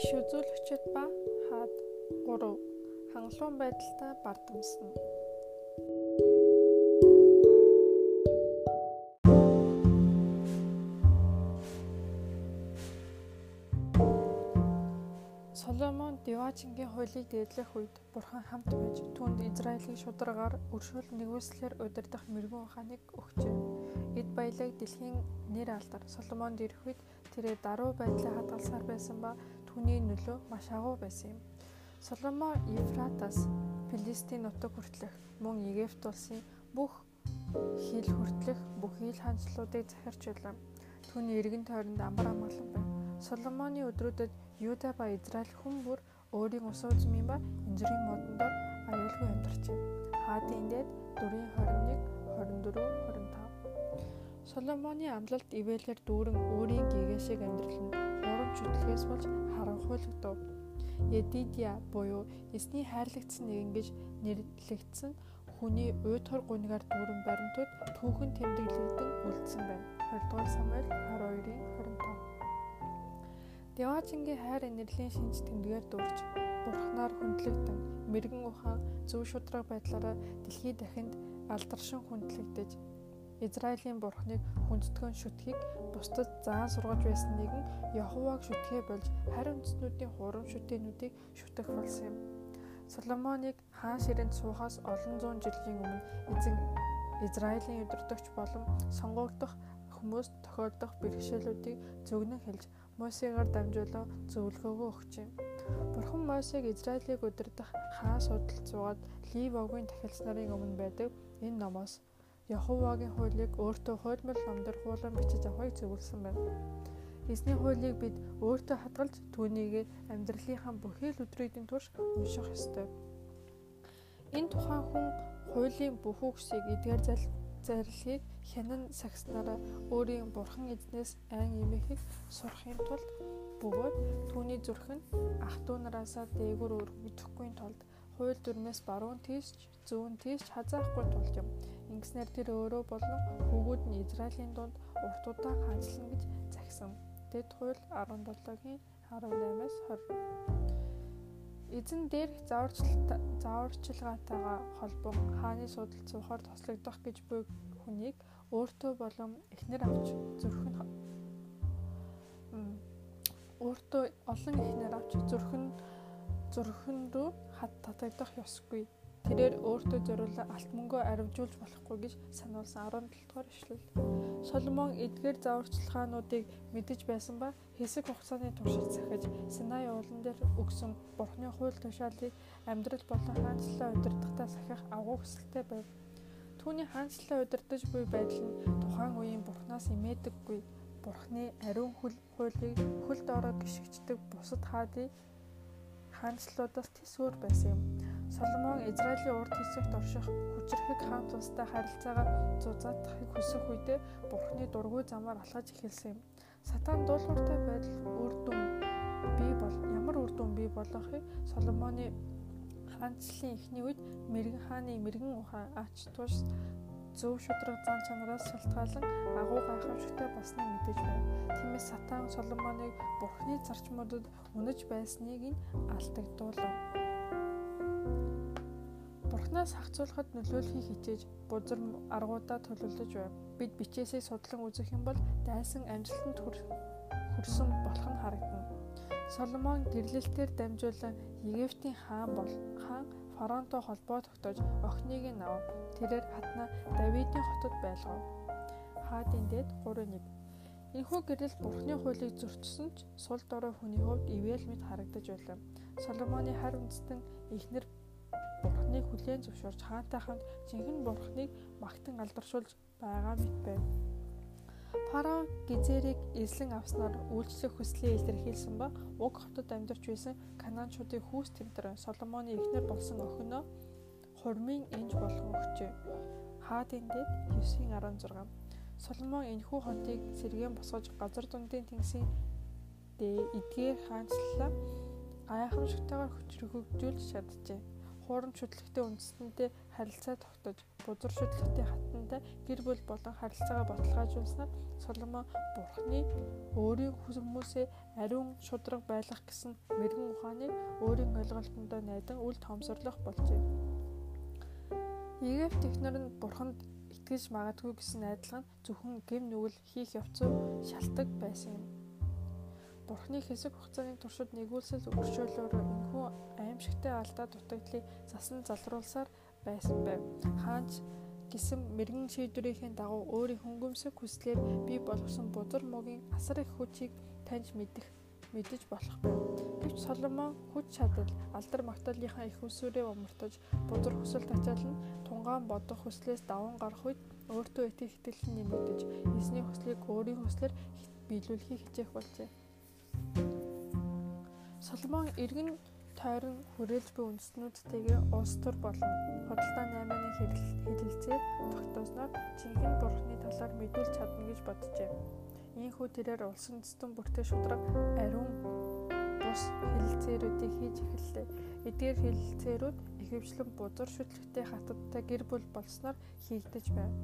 иш үзүүлэгчд ба хаад 3 хангалуун байдалтай бардамсна. Соломон Диважингийн хуулийг дээдлэх үед Бурхан хамт байж түүнд Израилийн шударгаар өршөөл нэгүслэр удирдах мэрэгэн ухааныг өгчээ. Эд баялаг дэлхийн нэр алдар Соломонд ирэх үед тэрээр даруй байдлаа хадгалсаар байсан ба түүний нөлөө маш агуу байсан юм. Соломон Ефратас Филистийн нутаг хүртэлх мөн Египт улсын бүх хил хүртэлх бүхий л хандлуудыг захирчулсан. Түүний эргэн тойронд амар амгалан байна. Соломоны өдрүүдэд Юда ба Израиль хүн бүр өөрийн ус үзмийн ба инжирийн модондор аюулгүй амьдарчээ. Хаадын дээд 4:21, 24, 25. Соломоны амлалт ивэлэр дүүрэн өөрийн гэгээшийг амьдрал нь урам чөтлөгөөс болж харанхуйлагдав. Едидия буюу эсний хайрлагцсан нэгэн гэж нэрлэгдсэн хүний уйтхар гунигаар дүүрэн баримтууд түүхэн тэмдэглэгдэн үлдсэн байна. 2 дугаар Самуэль 12-ийн 25. Деважингийн хайр инэрлийн шинж тэмдгээр дурж бурхнаар хүндлэгдэн мэрэгэн ухаан зөв шудраг байдлаараа дэлхий дахинд алдаршин хүндлэгдэж Израилийн бурхныг хүндэтгэн шүтгийг бусдад заан сургаж байсан нэгэн Яхуваг шүтгээ болж харин үндэстнүүдийн хурам шүтээнүүдийг шүтэх болсон юм. Соломоныг хаан ширэнд суухаас олон зуун жилийн өмнө эзэн Израилийн өдөртөгч болон сонгогдох хүмүүс тохиолдох бэрхшээлүүдийг зөвгнөн хэлж Мосегаар дамжуулан зөвлөгөөгөө өгч юм. Бурхан Мосег Израилийг удирдах хаан судалд суугаад Ливогийн тахилс нарын өмнө байдаг энэ номоос Яховагийн хуулийг өөртөө хуйлмал номдор хуулан бичиж авахыг зөвлөсөн байна. Эзний хуулийг бид өөртөө хадгалж түүнийг амьдралынхаа бүхий л өдрүүдийн турш унших ёстой. Энэ тухайн хүн хуулийн бүх үгсийг эдгээр зарлихыг хянан сагснараа өөрийн бурхан эзнээс айн эмээхийг сурахын тулд бөгөөд түүний зүрх нь ах トゥ нараасаа дээгүүр өргөдөхгүй тулд хууль дүрмээс баруун тийш зүүн тийш хазаахгүй тулд юм. Ингэснээр тэр өөрөө болон хүүгүүд нь Израилийн дунд урт удаан хаанчлан гэж загсан. Дэд хууль 17-гийн 18-аас 20. Эзэн дээрх зааварчилгаатайгаа холбоо хааны судалт суухаар тослогдох гэж буй хүнийг өөртөө болон эхнэр авч зүрх нь өөртөө олон эхнэр авч зүрх нь рүү хат татагдах ёсгүй. Тэрээр өөртөө зориулсан алт мөнгөө аривжуулж болохгүй гэж сануулсан 17 дугаар ишлэл. Соломон эдгээр зааварчилгаануудыг мэдэж байсан ба хэсэг хугацааны туршид захиж Синай уулан дээр өгсөн Бурхны хууль тушаалыг амьдрал болон хаанчлалаа удирдахдаа сахих агуу хүсэлтэй байв. Түүний хаанчлалаа удирдах буй байдал нь тухайн үеийн Бурхнаас имээдэггүй Бурхны ариун хөл хуулийг хөлд ороо гიშгчдэг бусад хаадын хаанчлалуудаас тис өөр байсан юм. Соломон Израилийн урд хэсэгт орших хүчрхэг хаан тустай харилцаагаа зузаатахыг хүсэх үедээ Бурхны дургүй замаар алхаж эхэлсэн юм. Сатан дуулууртай байдал үр дүн бий бол ямар үр дүн бий болохыг Соломоны хаанчлалын эхний үед мэрэгэн хааны мэрэгэн ухаан ач туш зөв шудраг зан чанараас шалтгаалan агуу гайхамшигтай болсныг мэдэж байна. Тиймээс сатан Соломоныг Бурхны зарчмуудад үнэж байсныг нь алдагдуулав. Бурхнаас хахацуулахад нөлөөлөхийг хичээж бузар аргуудаа төлөвлөж байв. Бид бичээсээ судлан үзэх юм бол дайсан амжилтанд хүрсэн болох нь харагдана. Соломон гэрлэлтээр дамжуулан Египтийн хаан бол хаан фараонтой холбоо тогтоож охиныг нь авав. Тэрээр хатна Давидын хотод байлгав. Хаадын дээд 3:1 Энэхүү гэрэл Бурхны хуулийг зөрчсөн ч сул дорой хүний хувьд ивэл мэд харагдаж байлаа. Соломоны хар үндэстэн эхнэр Бурхныг хүлээн зөвшөөрч хаантай хамт жинхэнэ Бурхныг магтан алдаршуулж байгаа мэт байв. Фараон Гизерийг эзлэн авснаар үйлчлэх хүслээ илэрхийлсэн ба уг хотод амьдарч байсан Канаанчуудын хүүс тэмдэр Соломоны эхнэр болсон охиноо хурмын энж болгон өгчээ. Хаадын дэд 9:16. Соломон энэхүү хотыг сэргээн босгож газар дундын тэнгисийн дээ эдгээр хаанчлалаа гайхамшигтайгаар хүчрхэгжүүлж чаджээ. Хуурам шүтлэгтэй үндэстэнтэй харилцаа тогтож бузар шүтлэгтэй хатантай гэр бүл болон харилцаагаа баталгаажуулснаар Соломон Бурхны өөрийн хүмүүсээ ариун шудраг байлгах гэсэн мэрэгэн ухааныг өөрийн ойлголтондоо найдан үл тоомсорлох болжээ. Египт технэр нь Бурханд итгэж магадгүй гэсэн найдлага нь зөвхөн гэм нүгэл хийх явцуу шалтгаан байсан юм. Бурхны хэсэг хугацааны туршид нэгүүлсэл өршөөлөөр энэхүү аимшигтай алдаа дутагдлыг засан залруулсаар байсан байв. Хаанч гисэн мэрэгэн шийдвэрийн дагуу өөрийн хөнгөмсөг хүслээр бий болгосон бузар могийн асар их хүчийг таньж мэдэх мэдэж болох байв. Гэвч Соломон хүч чадал алдар магтаалынхаа их усүрээ умартаж бузар хүсэл тачаал нь тунгаан бодох хүслээс даван гарах үед өөртөө итгэх итгэл нэмэгдэж эзний хүслийг өөрийн хүслээр биелүүлэхийг хичээх болжээ. Соломон эргэн тойрон хүрээлж буй үндэстнүүдтэйгээ улс төр болон худалдаа 8-ны хэлэлцээ тогтоосноор жинхэнэ бурхны талаар мэдүүлж чадна гэж боджээ. Ийхүү тэрээр улсын үндэстэн бүртээ шудраг ариун бус хэлэлцээрүүдийг хийж эхэллээ. Эдгээр хэлэлцээрүүд ихэвчлэн бузар шүтлэгтэй хатадтай гэр бүл болсноор хийгдэж байв.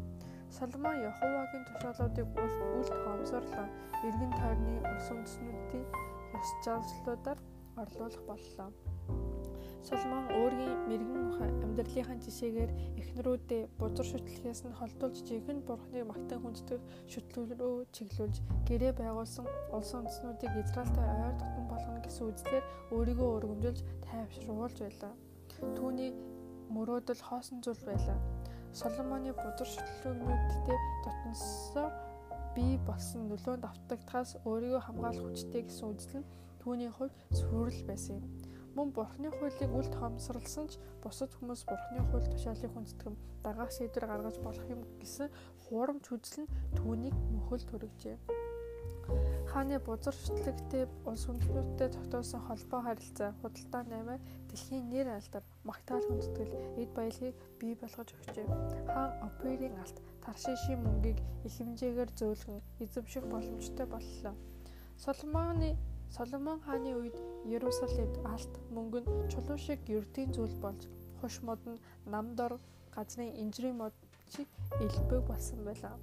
Соломон Яховагийн тушаалуудыг үл тоомсорлоо. Иргэн тойрны улс үндэстнүүдийн ёс занслуудаар орлуулах боллоо. Соломон өөрийн мэрэгэн амьдралынхаа жишээгээр эхнэрүүдээ бузар шүтлэхээс нь холдуулж жинхэнэ бурхныг магтан хүндэтгэх шүтлүүл рүү чиглүүлж гэрээ байгуулсан улс үндэстнүүдийг Израильтай ойр дотн болгоно гэсэн үгсээр өөрийгөө өргөмжилж тайвшруулж байлаа. Түүний мөрөөдөл хоосон зүйл байлаа. Соломоны бузар шүтлэгнүүдтэй дотносоор бий болсон нөлөөнд автагдахаас өөрийгөө хамгаалах хүчтэй гэсэн үзэл нь түүний хувьд сүрэл байсан юм. Мөн Бурхны хуулийг үл тоомсорлсон ч бусад хүмүүс Бурхны хууль тушаалыг хүндэтгэм дагаах шийдвэр гаргаж болох юм гэсэн хуурамч үзэл нь түүнийг мөхөл төрөгжээ. Хааны бузар шүтлэгтэй улс үндэстнүүдтэй тогтоосон холбоо харилцаа худалдаа наймаа дэлхийн нэр алдар магтаал хүндэтгэл эд баялагийг бий болгож өгчээ. Хаан оперийн алт таршишийн мөнгийг их хэмжээгээр зөөлгөн эзэмших боломжтой боллоо. Соломоны Соломон хааны үед Иерусалимд алт мөнгө нь чулуу шиг ердийн зүйл болж хуш мод нь намдор газрын инжирийн мод шиг элбэг болсон байлаа.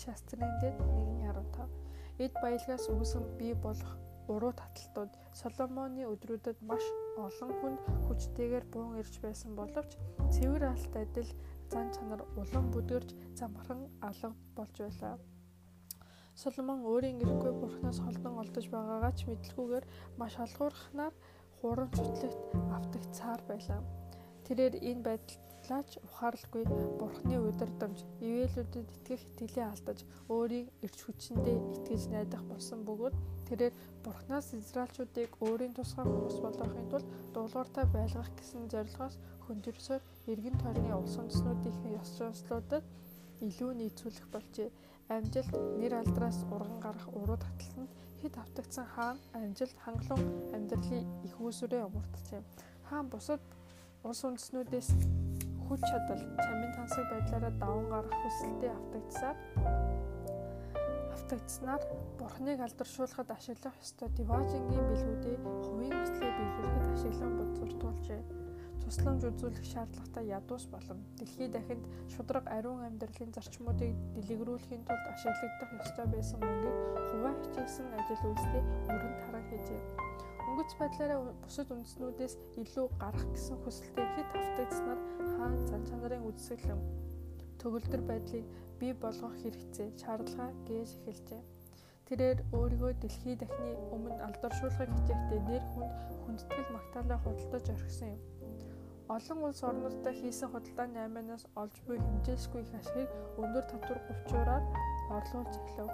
Шастрын дэд 1.15 эд баялгаас үүсэн бий болох уруу таталтууд Соломоны өдрүүдэд маш олон хүнд хүчтэйгээр буун ирж байсан боловч цэвэр алт адил зан чанар улам бүдгэрж замхан алга болж байлаа. Соломон өөрийн гэрхгүй бурхнаас холдон олдож байгаагаа ч мэдлгүйгээр маш олгуурхнаар хуран чутлагт автагцаар байлаа. Тэрээр энэ байдлаач ухаарлгүй бурхны удирдамж, ивэлүүдэд итгэх итгэлээ алдаж өөрийг эрч хүчиндээ итгэж найдах болсон бөгөөд тэрээр бурхнаас израилчуудыг өөрийн тусгай хүмүүс болгохын тулд дуулууртай байлгах гэсэн зорилгоос хөндрөсөөр эргэн тойрны улс үндэстнүүдийн ёс занслуудад илүү нийцүүлэх болжээ амжилт нэр алдраас урган гарах уруу таталтанд хэд автагдсан хаан амжилт хангалуун амьдралын их үүсвэрээ умартжээ. Хаан бусад улс үндэстнүүдээс хүч чадал, чамин тансаг байдлаараа даван гарах хүсэлтэд автагдсаар автагдсанаар бурхныг алдаршуулахад ашиглах ёстой диважингийн бэлгүүдээ хувийн хүслээ биелүүлэхэд ашиглан бодсуртуулжээ тусламж үзүүлэх шаардлагатай ядуус болон дэлхийд дахинд шудраг ариун амьдралын зарчмуудыг дэлгэрүүлэхийн тулд ашиглагдах ёстой байсан мөнгийг хуваа хичээсэн ажил үйлстэй өрөнд хараа хийжээ. Өнгөц байдлаараа бусад үндэснүүдээс илүү гарах гэсэн хүсэлтэй хэд автагдсанаар хаан цан чанарын үзэсгэлэн төгөлдөр байдлыг бий болгох хэрэгцээ шаардлага гэж эхэлжээ. Тэрээр өөрийгөө дэлхий дахны өмнө алдаршуулахыг хичээхдээ нэр хүнд хүндэтгэл магтаалаа худалдаж орхисон юм. Олон улс орнуудтай хийсэн худалдааны айманаас олж буй хэмжээсгүй их ашигыг өндөр татвар говьчураар орлуулж эхлэв.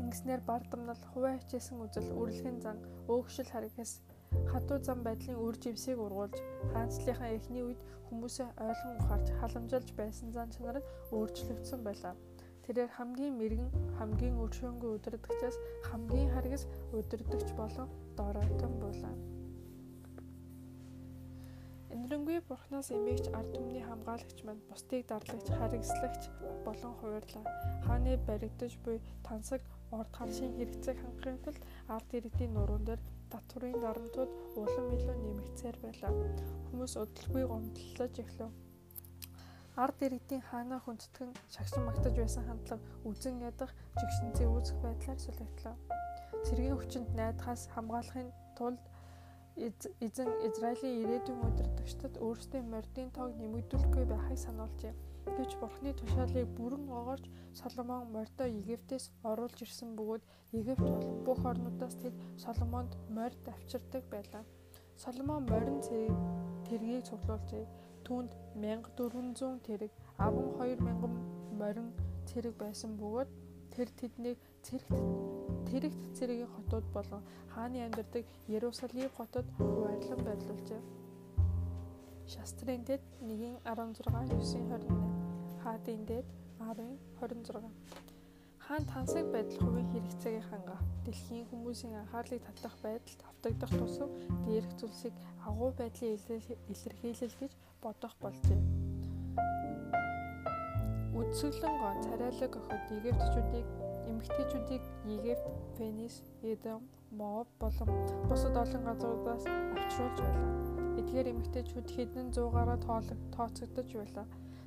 Ингэснээр бардамнал хуваа хичээсэн үзэл үрэлхэн зан өөгшил харгас хатуу зам байдлын үр жимсийг ургуулж хаанчлалынхаа эхний үед хүмүүсээ ойлгон ухаарч халамжилж байсан зан чанар өөрчлөгдсөн байлаа. Тэрээр хамгийн мэрэгэн хамгийн өршөөнгүй удирдагчаас хамгийн харгас удирдагч болон дороотон булаа. Энэрэнгүй бурхнаас эмээгч ард түмний хамгаалагч манд бусдыг дарлагч, харгислагч болон хуваарлаа. Хааны баригдаж буй тансаг орд харшийн хэрэгцээг хангахын тулд ард иргэдийн нуруунд дээр татврын дарамтууд улам илүү нэмэгцээр байлаа. Хүмүүс удалгүй гомдлож эхлэв. Ард иргэдийн хаанаа хүндэтгэн шагшин магтаж байсан хандлага үзен ядах жигшинцээ үүсэх байдлаар сүлэгдлээ. Цэргийн хүчинд найдахаас хамгаалахын тулд эзэн Израилийн ирээдүйн удирдагчдад өөрсдийн мордын тоог нэмэгдүүлэхгүй байхыг сануулжээ. Гэвч Бурхны тушаалыг бүрэн огоорч Соломон мордоо Египтээс оруулж ирсэн бөгөөд Египт болон бүх орнуудаас тэд Соломонд морд авчирдаг байлаа. Соломон морин тэргийг цуглуулжээ. Түүнд 1400 тэрэг, аван 2000 морин цэрэг байсан бөгөөд тэр тэднийг цэрэгт тэрэгт цэрэгийн хотууд болон хааны амьдардаг Ерусалим хотод хуваарлан байрлуулжээ. Шастрын дэд 1:16 9:28 хаадын дэд 10:26 хаан тансаг байдал хувийн хэрэгцээгийн ханга дэлхийн хүмүүсийн анхаарлыг татах байдалд автагдах тусам дээрх зүйлсийг агуу байдлын илэрхийлэл гэж бодох болжээ. Үдсгэлэн гоо царайлаг охид Египтчүүдийг эмэгтэйчүүдийг Египт, Фенис, Эдом, Моб болон бусад олон газруудаас авчруулж байлаа. Эдгээр эмэгтэйчүүд хэдэн зуугаараа тооцогдож байлаа.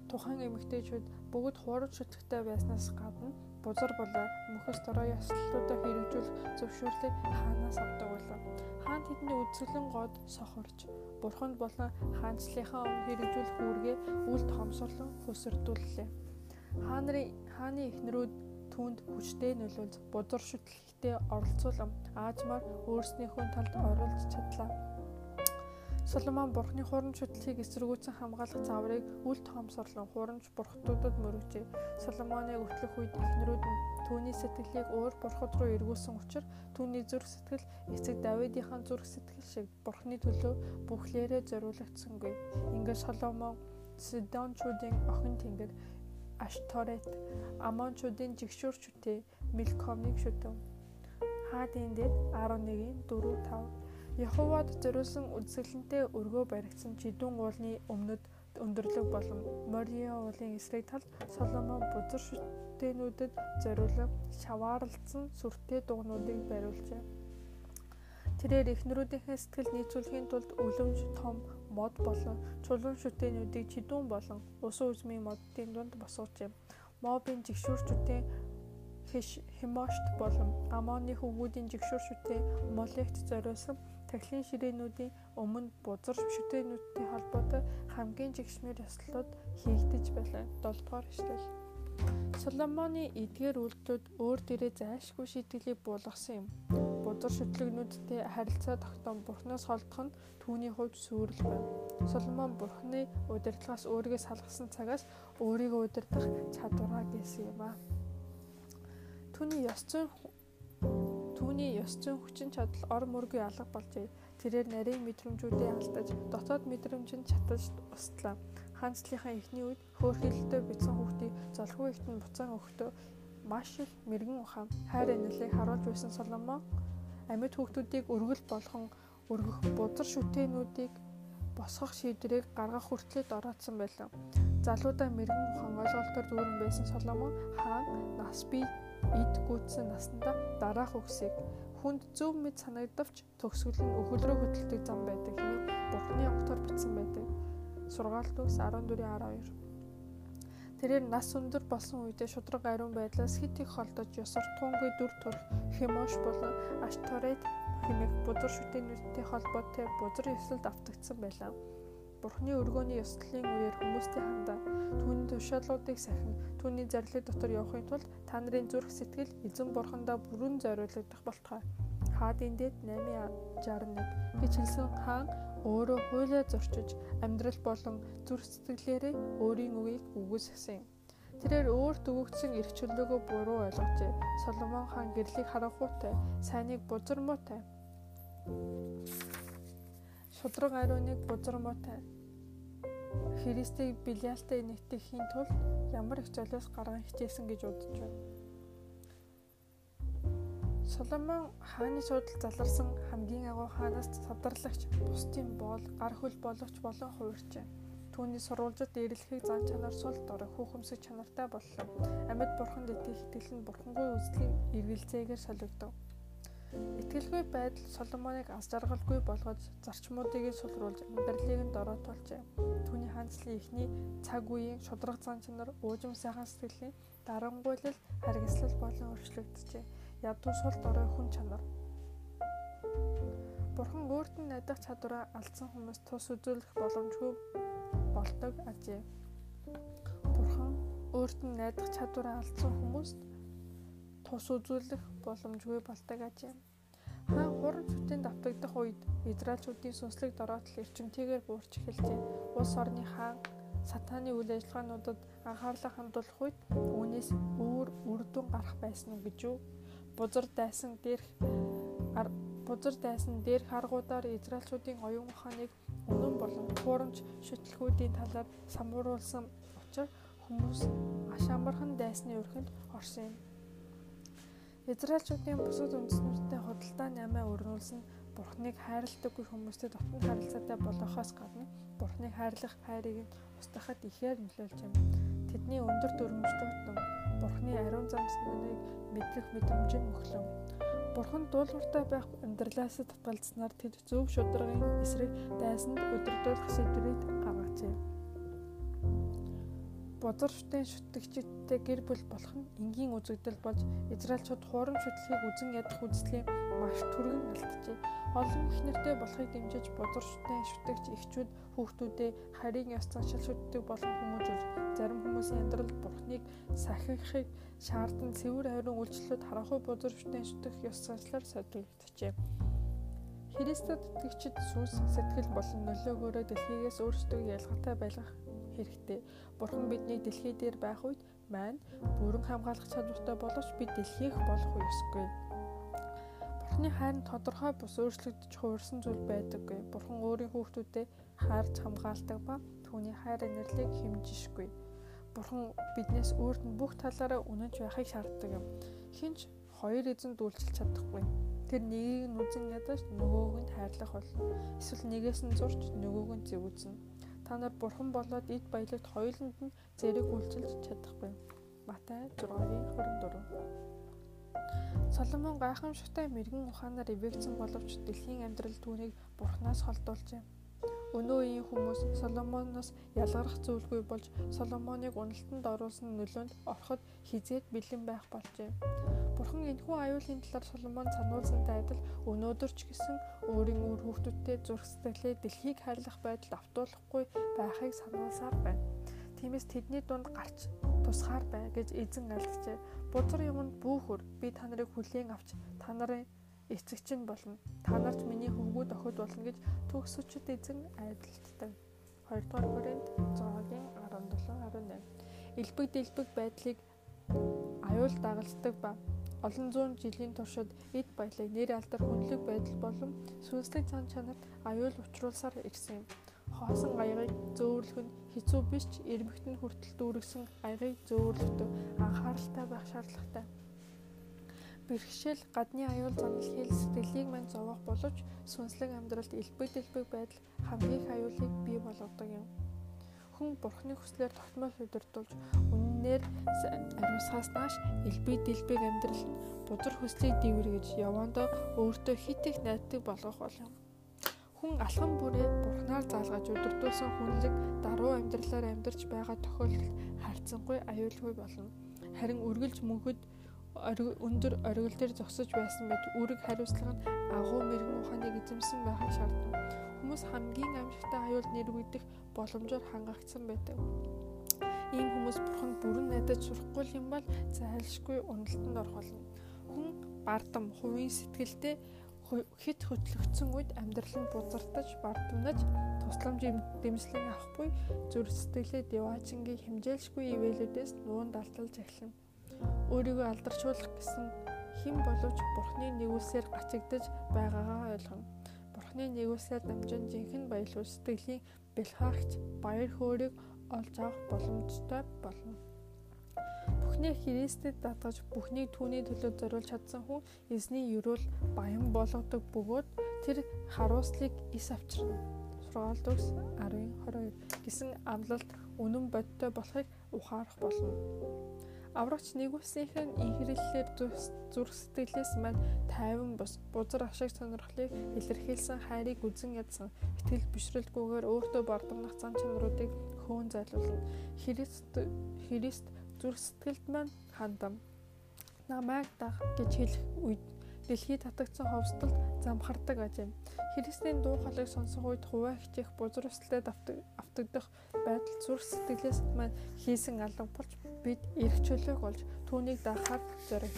Тухайн эмэгтэйчүүд бүгд хуурж шүтгэжтэй байснаас гадна бузар болоо мөхөс дорой ёслолтуудаа хэрэгжүүлэх зөвшөөрлийг хаанаас авдаг байлаа. Хаан тэдний үзэсгэлэн гоод сохорч бурханд болон хаанчлалынхаа өмнө хэрэгжүүлэх үүргээ үл томсорлон хөсөрдүүллээ. Хааны хааны эхнэрүүд түүнд хүчтэй нөлөөлж бузар шүтлэгтээ оролцуулан аажмаар өөрснийхөө талд оруулж чадлаа. Соломон бурхны хуран шүтлгийг эсэргүүцэн хамгаалах заврыг үл тоомсорлон хуранч бурхтуудад мөрөгжээ. Соломоны өтлөх үед эхнэрүүд нь түүний сэтгэлийг өөр бурхад руу эргүүлсэн учраас түүний зүрх сэтгэл эцэг Давидынхаа зүрх сэтгэл шиг бурхны төлөө бүхлээрээ зориулагдсангүй. Ингээд Соломон Сидончуудын охин тэнгэр Ашторет Амончуудын жигшүүрчүүдээ Милкомыг шүтэв. Хаадын дэд 11-ийн 4 5 Яховад зориулсан үзэсгэлэнтэй өргөө баригдсан чидүүн уулны өмнөд өндөрлөг болон Мориа уулын эсрэг талд Соломон бузар шүтээнүүдэд зориулан шаваарлцсан сүртэй дугнуудыг бариулжээ. Тэрээр эхнэрүүдийнхээ сэтгэл нийцүүлэхийн тулд өлөмж том мод болон чулуун шүтээнүүдийг чидүүн болон усан үзмийн моддын дунд босгожээ. Мобын жигшүүрчүүдийн Химошт болон Амоны хөвгүүдийн жигшүүрчүүдийн Молект зориулсан тахилын ширээнүүдийн өмнө бузар шүтээнүүдтэй холбоотой хамгийн жигшмэр ёслолууд хийгдэж байлаа. 7 дугаар эшлэл. Соломоны эдгээр үйлдэлүүд өөр дээрээ зайлшгүй шийтгэлийг буулгасан юм. Бузар шүтлэгнүүдтэй харилцаа тогтоон Бурхнаас холдох нь түүний хувьд сүрэл байв. Соломон Бурхны удирдлагаас өөрийгөө салгасан цагаас өөрийгөө удирдах чадвараа гээсэн юм а. Түүний ёс зүйн түүний ёс зүйн хүчин чадал ор мөргүй алга болжээ. Тэрээр нарийн мэдрэмжүүдээ алдаж, дотоод мэдрэмжинд чатаж устлаа хаанчлалынхаа эхний үед хөөрхөлтөй битсэн хүүхдийг золгүй ихтэн буцаан өгөхдөө маш их мэрэгэн ухаан хайр инэлийг харуулж байсан Соломон амьд хүүхдүүдийг өргөл болгон өргөх бузар шүтээнүүдийг босгох шийдвэрийг гаргах хүртлээр дороодсон байлаа. Залуудаа мэрэгэн ухаан ойлголтоор дүүрэн байсан Соломон хаан нас бий эд гүйтсэн наснда дараах үгсийг хүнд зөв мэд санагдавч төгсгөл нь өхөл рүү хөдөлдөг зам байдаг хэмээн Бурхны огтор бичсэн байдаг сургаалт үгс 14:12. Тэрээр нас өндөр болсон үедээ шудраг ариун байдлаас хит их холдож ёсортуунгүй дүр төрх Хемош болон Ашторет хэмээх бузар шүтээнүүдтэй холбоотой бузар ёслолд автагдсан байлаа. Бурхны өргөөний ёслолын үеэр хүмүүстэй хандаа түүний тушаалуудыг сахин түүний зарлиг дотор явахын тулд та нарын зүрх сэтгэл эзэн бурхандаа бүрэн зориулагдах болтугай. Хаадын дэд 861 гэж хэлсэн хаан өөрөө хуйлаа зөрчиж амьдрал болон зүрх сэтгэлээрээ өөрийн үгийг үгүйсгэсэн. Тэрээр өөрт өгөгдсөн эрх чөлөөгөө буруу ойлгожээ. Соломон хаан гэрлийг харанхуйтай, сайныг бузармуутай. Шудраг ариуныг бузармуутай. Христийг Билиалтай нэгтгэхийн тулд ямар их золиос гарган хичээсэн гэж удаж байна. Соломон хааны суудал заларсан хамгийн агуу хаанаас садарлагч бусдын боол гар хөл боловч болон хувирчээ. Түүний сурвалжид дээрлэхийг зан чанар сул дор хүүхэмсэг чанартай боллоо. Амьд бурханд итгэх итгэл нь бурхангүй үзлийн эргэлзээгээр солигдов. Итгэлгүй байдал Соломоныг аз жаргалгүй болгож зарчмуудыг сулруулж амьдралыг нь дороотолжээ. Түүний хандлын эхний цаг үеийн шудраг зан чанар, уужим сайхан сэтгэлийн дарангуйлал, харгислал болон өршлөгдөжээ. Ядуу сул дорой хүн чанар. Бурхан өөрт нь найдах чадвараа алдсан хүмүүс тус үзүүлэх боломжгүй болдог ажээ. Бурхан өөрт нь найдах чадвараа алдсан хүмүүст тус үзүүлэх боломжгүй болдог ажээ. Хаан хуран зүтэн давтагдах үед Израильчүүдийн сүнслэг дороотл эрчимтэйгээр буурч эхэлжээ. Улс орны хаан сатааны үйл ажиллагаануудад анхаарлаа хандуулах үед үүнээс өөр үр дүн гарах байсан уу гэж юу? Бузар дайсан дээрх бузар дайсан дээрх аргуудаар Израильчүүдийн оюун ухааныг үнэн болон хуурамч шүтлгүүдийн талаар самруулсан учраас хүмүүс ашаамархан дайсны өрхөнд орсон юм. Израильчүүдийн бусад үндэстнүүдтэй худалдаа намаа өрнүүлсэн Бурхныг хайрладаггүй хүмүүстэй дотн харилцаатай болохоос гадна Бурхныг хайрлах хайрыг нь устгахад ихээр нөлөөлж юм. Тэдний өндөр дүрмжлүүлтэн Бурхны ариун замсныг мэдрэх мэдрэмж нь мөхлөн. Бурхан дуулууртай байх амьдралаас татгалзнаар тэд зөв шударгын эсрэг дайсанд өдөрдөх сэдвэрийг гаргажээ бузар шүтэн шүтгчтэй гэр бүл болох нь энгийн үзэгдэл болж Израильчууд хурам шүтлгийг үзен ядах үзлэгийн маш түргэн алджээ. Олон их нэртэй болохыг дэмжиж бузар шүтэн шүтгч эхчүүд хүүхдүүдээ харийн ёс заншил шүтдэг болон хүмүүжүүлж зарим хүмүүсийн амьдралд бурхныг сахихыг шаардсан цэвэр хайрын үйлчлэлүүд харахгүй бузар шүтэн шүтэх ёс заншлаар содруулагдчихэ. Христэд итгэгчид сүнс сэтгэл болон нөлөөгөөрөө дэлхийгээс өөрсдөө ялгаатай байлгах хэрэгтэй. Бурхан биднийг дэлхий дээр байх үед маань бүрэн хамгаалах чадвартай боловч бид дэлхийх болох ёсгүй. Бурханы хайр тодорхой бус өөрчлөгдөж хуурсан зүйл байдаггүй. Бурхан өөрийн хүүхдүүдэд хайрч хамгаалдаг ба түүний хайр инэрлийг хэмжишгүй. Бурхан биднээс өөрт нь бүх талаараа үнэнч байхыг шаарддаг юм. Хинч хоёр эзэн дүүлчилж чадахгүй. Тэр нэгийг нь үзэн ядаж нөгөөг нь хайрлах болно. Эсвэл нэгээс нь зурч нөгөөг нь зэвүүзнэ та нар бурхан болоод эд баялагт хоёуланд нь зэрэг үйлчилж чадахгүй. Матай 6:24. Соломон гайхамшигтай мэрэгэн ухаанаар эвэгцэн боловч дэлхийн амьдрал түүнийг бурханаас холдуулжээ. Өнөө үеийн хүмүүс Соломоноос ялгарах зүйлгүй болж Соломоныг уналтанд оруулсан нөлөөнд ороход хизээд бэлэн байх болжээ. Бурхан энэхүү аюулын талаар Соломон сануулсантай адил өнөөдөр ч гэсэн өөрийн үр хүүхдүүдтэй зүрх сэтгэлээ дэлхийг хайрлах байдалд автуулахгүй байхыг сануулсаар байна. Тиймээс тэдний дунд гарч тусгаар бай гэж эзэн альцжээ. Бузар юмд бүүхөр би та нарыг хүлээн авч та нарын эцэгч нь болно. Та нарт миний хөвгүүд охид болно гэж төгсөчд эзэн айдалтдаг. 2 дугаар Коринт 6-гийн 17 18. Элбэг дэлбэг байдлыг аюул дагалддаг ба олон зуун жилийн туршид эд баялаг нэр алдар хүнлэг байдал болон сүнслэг цан чанарт аюул учруулсаар ирсэн юм. Хоосон аягыг зөөвөрлөх нь хэцүү биш ч эрмэгтэн хүртэл дүүргэсэн аягыг зөөвөрлөхдөө анхааралтай байх шаардлагатай бэрхшээл гадны аюул занал хэл сэтгэлийг мань зовоох боловч сүнслэг амьдралд элбэг дэлбэг байдал хамгийн их аюулыг бий болгодог юм. Хүн бурхны хүслээр тогтмол удирдуулж үннээр ариусгаас нааш элбэг дэлбэг амьдрал нь бузар хүслийг дэвэргэж явандаа өөртөө хит их найддаг болгох болно. Хүн алхам бүрээ бурхнаар заалгаж удирдуулсан хүнлэг даруй амьдралаар амьдарч байгаа тохиолдолд харьцангуй аюулгүй болно. Харин үргэлж мөнхөд өндөр оргил дээр зогсож байсан мэт үүрэг хариуцлага нь агуу мэрэгэн ухааныг эзэмсэн байхыг шаардна. Хүмүүс хамгийн амжилттай аюул нэрвэгдэх боломжоор хангагдсан байдаг. Ийм хүмүүс бурхан бүрэн найдаж сурахгүй юм бол зайлшгүй уналтанд орох болно. Хүн бардам хувийн сэтгэлдээ хит хөтлөгдсөн үед амьдрал нь бузартаж бардамнаж тусламж дэмжлэг авахгүй зүрх сэтгэлээ деваачингийн хэмжээлшгүй ивэлүүдээс нуун далталж эхэлнэ өөрийгөө алдаршуулах гэсэн хэн боловч Бурхны нэгүсээр гачигдж байгаагаа ойлгоно. Бурхны нэгүсээр дамжин жинхэнэ баялаг сэтгэлийн бэлхаагч баяр хөөргийг олж авах боломжтой болно. Бүхнийг Христэд датгаж бүхнийг түүний төлөө зориулж чадсан хүн эзний ерөөл баян болгодог бөгөөд тэр харуулслыг ис авчирна. Сургаал төгс 10:22 гэсэн амлалт үнэн бодтой болохыг ухаарах болно Аврагч нэгүсийнх нь инхрийллээр зүрх сэтгэлээс мань тайван бус бузар ашиг сонирхлыг илэрхийлсэн хайрыг үзен ядсан итгэл бишрэлгүйгээр өөртөө бардамнах зан чанаруудыг хөөн зайлуулна. Христ Христ зүрх сэтгэлд мань хандам намайг дах гэж хэлэх үед дэлхий татагдсан ховсдолд замхардаг ажим. Христийн дуу хоолойг сонсох үед хуваа хичээх бузар өсөлтөд автагдах байдал зүрх сэтгэлээс маань хийсэн алга болж бид эрх чөлөөг олж түүнийг даахаар зориг.